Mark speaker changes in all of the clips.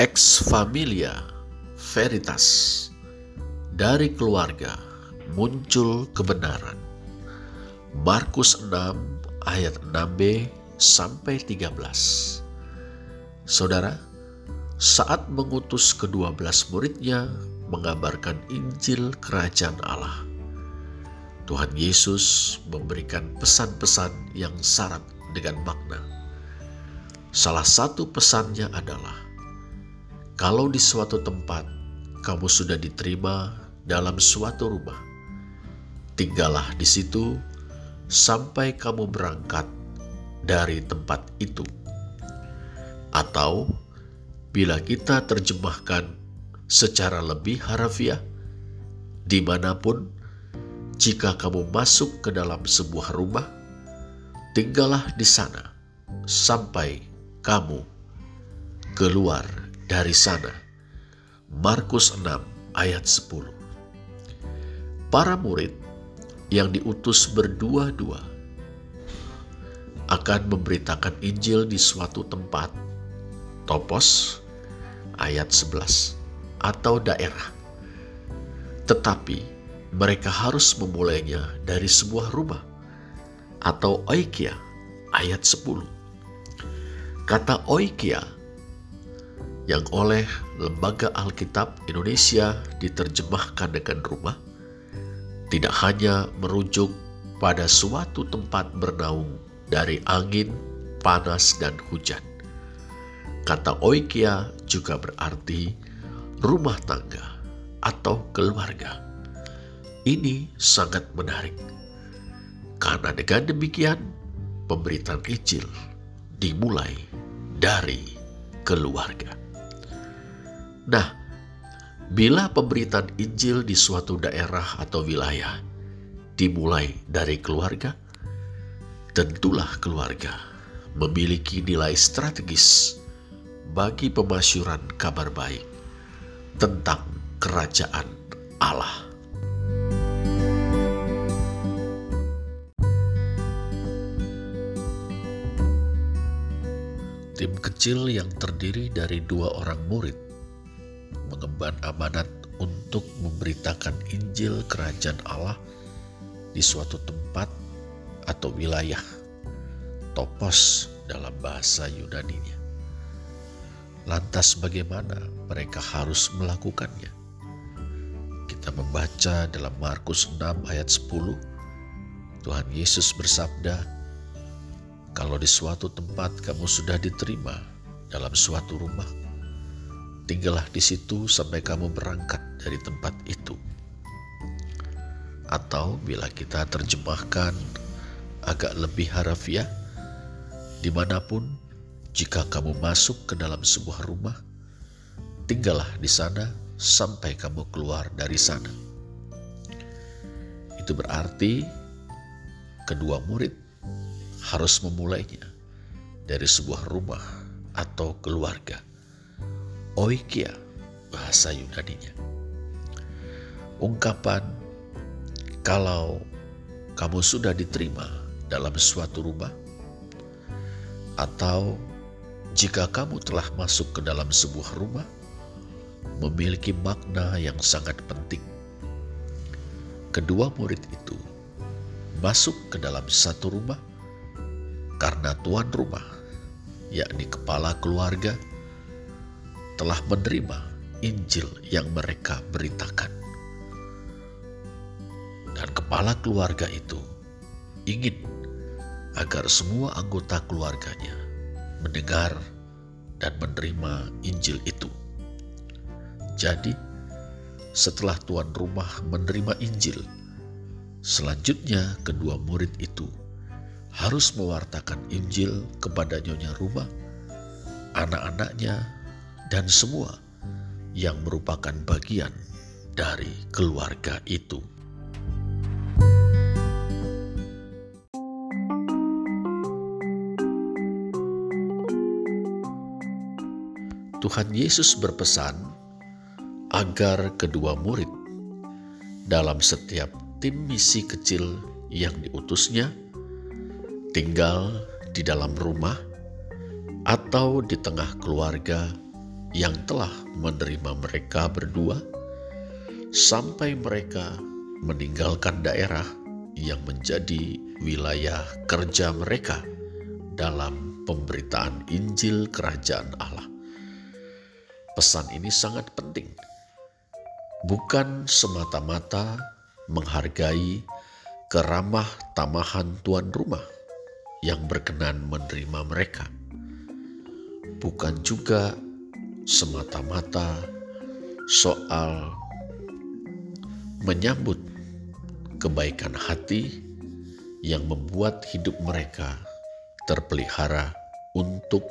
Speaker 1: Ex familia veritas. Dari keluarga muncul kebenaran. Markus 6 ayat 6b sampai 13. Saudara, saat mengutus kedua belas muridnya mengabarkan Injil Kerajaan Allah, Tuhan Yesus memberikan pesan-pesan yang syarat dengan makna. Salah satu pesannya adalah, kalau di suatu tempat kamu sudah diterima dalam suatu rumah, tinggallah di situ sampai kamu berangkat dari tempat itu. Atau bila kita terjemahkan secara lebih harafiah, di mana pun jika kamu masuk ke dalam sebuah rumah, tinggallah di sana sampai kamu keluar dari sana. Markus 6 ayat 10 Para murid yang diutus berdua-dua akan memberitakan Injil di suatu tempat, topos, ayat 11, atau daerah. Tetapi mereka harus memulainya dari sebuah rumah atau oikia ayat 10. Kata oikia yang oleh Lembaga Alkitab Indonesia diterjemahkan dengan rumah tidak hanya merujuk pada suatu tempat bernaung dari angin, panas, dan hujan. Kata oikia juga berarti rumah tangga atau keluarga. Ini sangat menarik. Karena dengan demikian, pemberitaan Injil dimulai dari keluarga. Nah, bila pemberitaan Injil di suatu daerah atau wilayah dimulai dari keluarga, tentulah keluarga memiliki nilai strategis bagi pemasyuran kabar baik tentang kerajaan Allah. Tim kecil yang terdiri dari dua orang murid mengemban amanat untuk memberitakan Injil Kerajaan Allah di suatu tempat atau wilayah, topos dalam bahasa Yunani-nya. Lantas bagaimana mereka harus melakukannya? Kita membaca dalam Markus 6 ayat 10, Tuhan Yesus bersabda, kalau di suatu tempat kamu sudah diterima dalam suatu rumah, tinggallah di situ sampai kamu berangkat dari tempat itu. Atau bila kita terjemahkan agak lebih harafiah, di mana pun jika kamu masuk ke dalam sebuah rumah, tinggallah di sana sampai kamu keluar dari sana. Itu berarti kedua murid harus memulainya dari sebuah rumah atau keluarga. Oikia bahasa Yunaninya. Ungkapan kalau kamu sudah diterima dalam suatu rumah atau jika kamu telah masuk ke dalam sebuah rumah memiliki makna yang sangat penting. Kedua murid itu masuk ke dalam satu rumah karena tuan rumah, yakni kepala keluarga, telah menerima Injil yang mereka beritakan. Dan kepala keluarga itu ingin agar semua anggota keluarganya mendengar dan menerima Injil itu. Jadi, setelah tuan rumah menerima Injil, selanjutnya kedua murid itu harus mewartakan Injil kepada nyonya rumah, anak-anaknya, dan semua yang merupakan bagian dari keluarga itu. Tuhan Yesus berpesan agar kedua murid dalam setiap tim misi kecil yang diutusnya tinggal di dalam rumah atau di tengah keluarga yang telah menerima mereka berdua sampai mereka meninggalkan daerah yang menjadi wilayah kerja mereka dalam pemberitaan Injil Kerajaan Allah. Pesan ini sangat penting, bukan semata-mata menghargai keramah tamahan tuan rumah yang berkenan menerima mereka, bukan juga semata-mata soal menyambut kebaikan hati yang membuat hidup mereka terpelihara untuk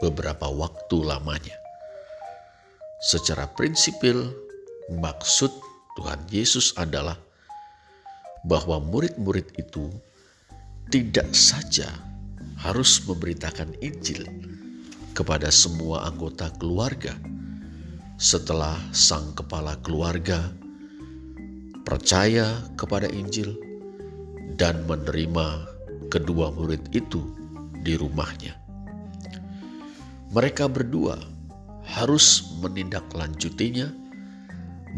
Speaker 1: beberapa waktu lamanya. Secara prinsipil, maksud Tuhan Yesus adalah bahwa murid-murid itu tidak saja harus memberitakan Injil kepada semua anggota keluarga setelah sang kepala keluarga percaya kepada Injil, dan menerima kedua murid itu di rumahnya. Mereka berdua harus menindaklanjutinya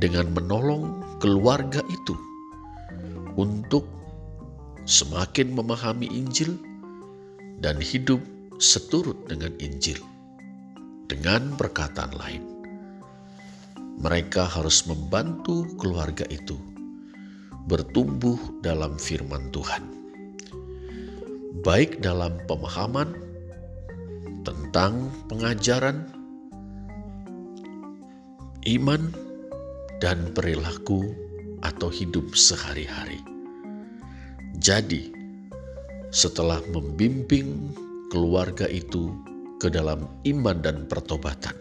Speaker 1: dengan menolong keluarga itu untuk semakin memahami Injil dan hidup seturut dengan Injil. Dengan perkataan lain, mereka harus membantu keluarga itu bertumbuh dalam firman Tuhan, baik dalam pemahaman tentang pengajaran iman dan perilaku atau hidup sehari-hari. Jadi, setelah membimbing keluarga itu ke dalam iman dan pertobatan,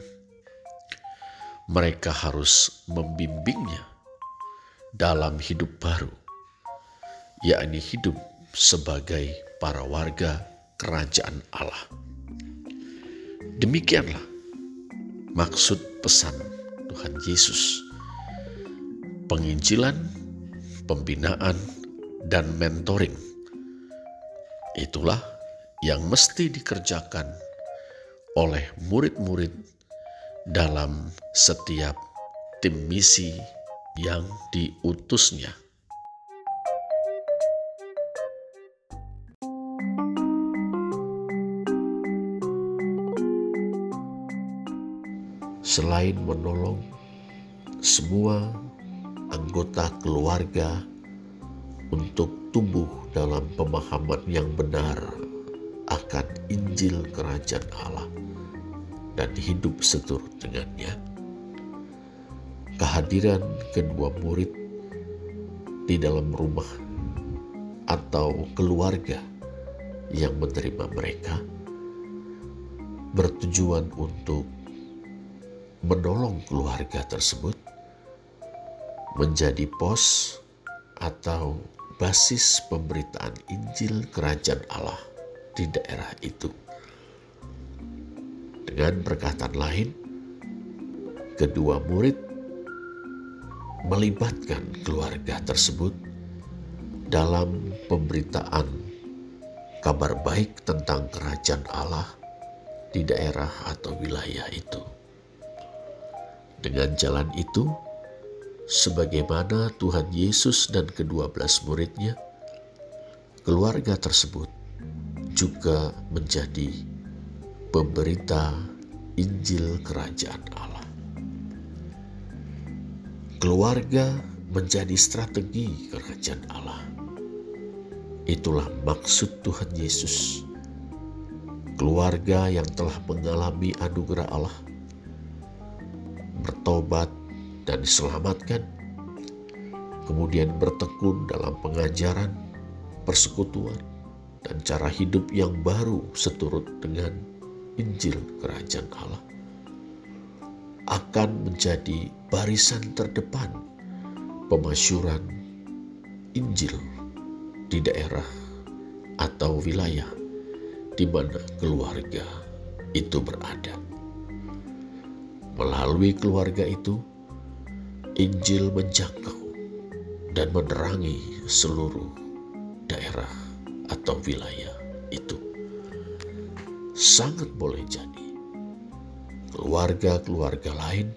Speaker 1: mereka harus membimbingnya dalam hidup baru, yakni hidup sebagai para warga kerajaan Allah. Demikianlah maksud pesan Tuhan Yesus. Penginjilan, pembinaan, dan mentoring. Itulah yang mesti dikerjakan oleh murid-murid dalam setiap tim misi yang diutusnya. Selain menolong semua anggota keluarga untuk tumbuh dalam pemahaman yang benar akan Injil Kerajaan Allah dan hidup seturut dengannya. Kehadiran kedua murid di dalam rumah atau keluarga yang menerima mereka bertujuan untuk menolong keluarga tersebut menjadi pos atau basis pemberitaan Injil Kerajaan Allah di daerah itu. Dengan perkataan lain, kedua murid melibatkan keluarga tersebut dalam pemberitaan kabar baik tentang kerajaan Allah di daerah atau wilayah itu. Dengan jalan itu, sebagaimana Tuhan Yesus dan kedua belas muridnya, keluarga tersebut juga menjadi pemberita Injil Kerajaan Allah. Keluarga menjadi strategi kerajaan Allah. Itulah maksud Tuhan Yesus. Keluarga yang telah mengalami anugerah Allah, bertobat dan diselamatkan, kemudian bertekun dalam pengajaran, persekutuan, dan cara hidup yang baru seturut dengan Injil Kerajaan Allah akan menjadi barisan terdepan pemasyuran Injil di daerah atau wilayah di mana keluarga itu berada. Melalui keluarga itu, Injil menjangkau dan menerangi seluruh daerah atau wilayah itu. Sangat boleh jadi keluarga-keluarga lain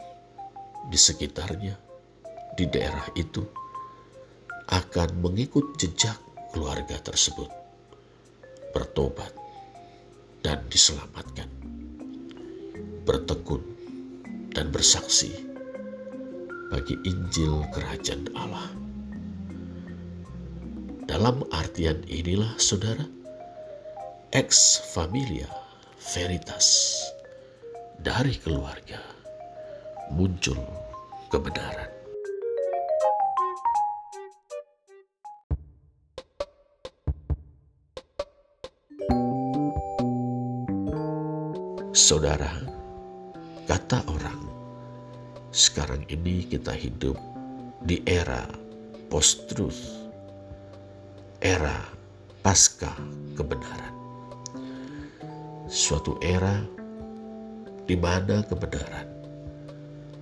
Speaker 1: di sekitarnya, di daerah itu, akan mengikut jejak keluarga tersebut, bertobat, dan diselamatkan, bertekun, dan bersaksi bagi Injil Kerajaan Allah. Dalam artian inilah, saudara, ex familia veritas dari keluarga muncul kebenaran. Saudara, kata orang, sekarang ini kita hidup di era post-truth, era pasca kebenaran. Suatu era di mana kebenaran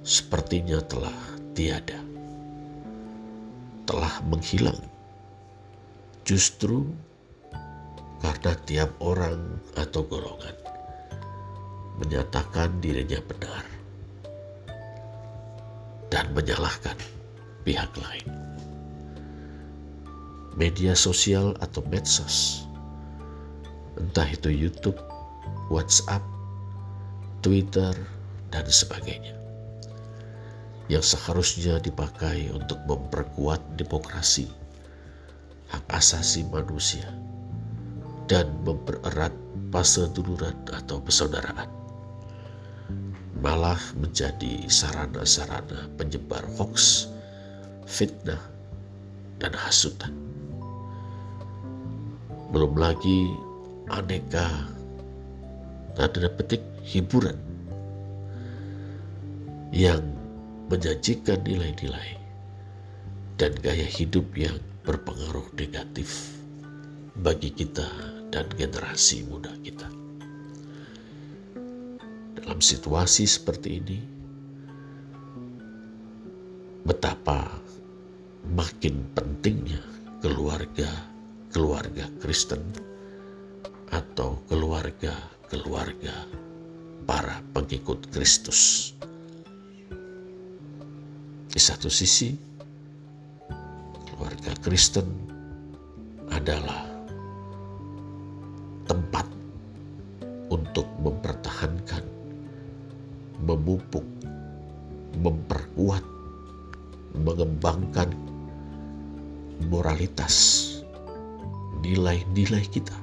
Speaker 1: sepertinya telah tiada, telah menghilang. Justru karena tiap orang atau golongan menyatakan dirinya benar dan menyalahkan pihak lain. Media sosial atau medsos, entah itu YouTube, WhatsApp, Twitter, dan sebagainya, yang seharusnya dipakai untuk memperkuat demokrasi, hak asasi manusia, dan mempererat paseduluran atau persaudaraan. Malah menjadi sarana-sarana penyebar hoax, fitnah, dan hasutan. Belum lagi aneka tanda petik hiburan yang menjanjikan nilai-nilai dan gaya hidup yang berpengaruh negatif bagi kita dan generasi muda kita. Dalam situasi seperti ini, betapa makin pentingnya keluarga keluarga Kristen atau keluarga-keluarga para pengikut Kristus. Di satu sisi, keluarga Kristen adalah tempat untuk mempertahankan memupuk, memperkuat, mengembangkan moralitas, nilai-nilai kita,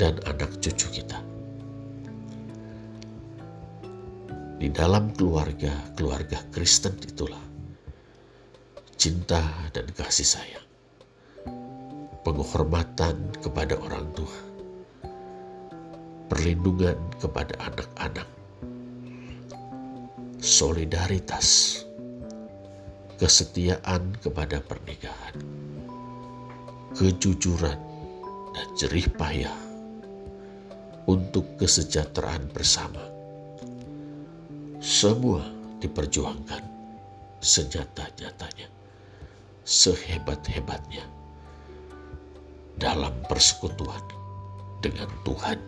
Speaker 1: dan anak cucu kita. Di dalam keluarga, keluarga Kristen itulah cinta dan kasih sayang, penghormatan kepada orang tua, perlindungan kepada anak-anak, solidaritas, kesetiaan kepada pernikahan, kejujuran, dan jerih payah untuk kesejahteraan bersama. Semua diperjuangkan senyata-nyatanya, sehebat-hebatnya dalam persekutuan dengan Tuhan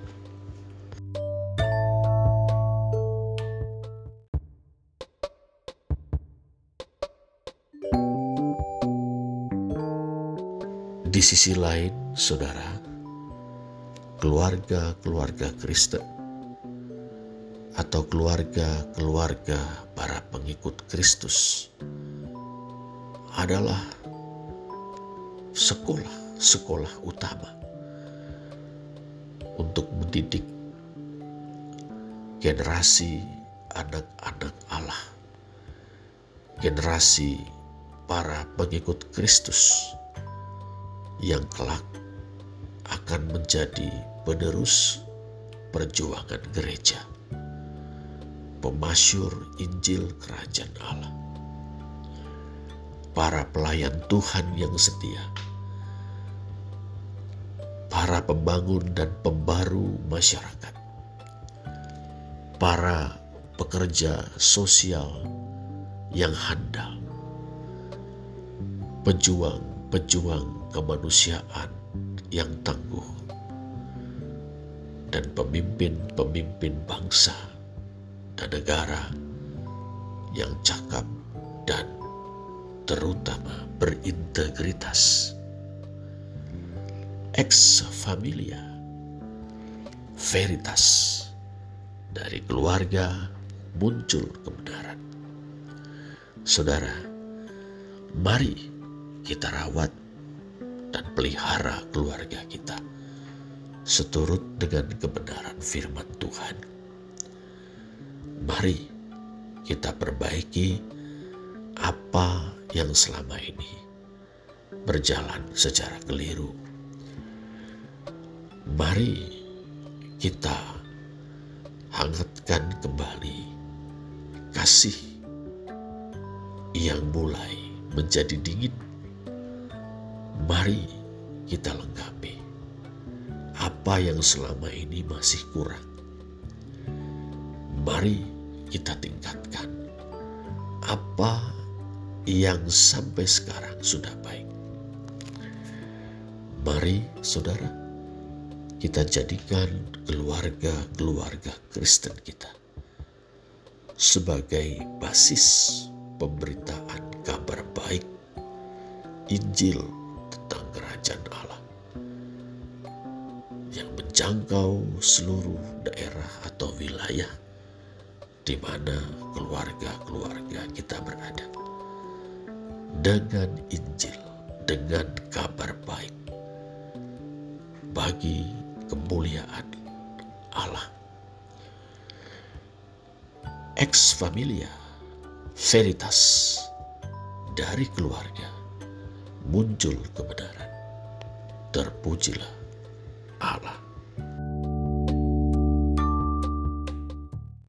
Speaker 1: Di sisi lain, saudara, keluarga-keluarga Kristen atau keluarga-keluarga para pengikut Kristus adalah sekolah-sekolah utama untuk mendidik generasi anak-anak Allah, generasi para pengikut Kristus yang kelak akan menjadi penerus perjuangan gereja, pemasyur Injil Kerajaan Allah, para pelayan Tuhan yang setia, para pembangun dan pembaru masyarakat, para pekerja sosial yang handal, pejuang-pejuang kemanusiaan yang tangguh dan pemimpin-pemimpin bangsa dan negara yang cakap dan terutama berintegritas. Ex familia, veritas, dari keluarga muncul kebenaran. Saudara, mari kita rawat dan pelihara keluarga kita seturut dengan kebenaran firman Tuhan. Mari kita perbaiki apa yang selama ini berjalan secara keliru. Mari kita hangatkan kembali kasih yang mulai menjadi dingin. Mari kita lengkapi apa yang selama ini masih kurang. Mari kita tingkatkan apa yang sampai sekarang sudah baik. Mari, saudara, kita jadikan keluarga-keluarga Kristen kita sebagai basis pemberitaan kabar baik Injil kerajaan Allah yang menjangkau seluruh daerah atau wilayah di mana keluarga-keluarga kita berada. Dengan Injil, dengan kabar baik bagi kemuliaan Allah. Ex familia, veritas dari keluarga muncul kebenaran. Terpujilah Allah.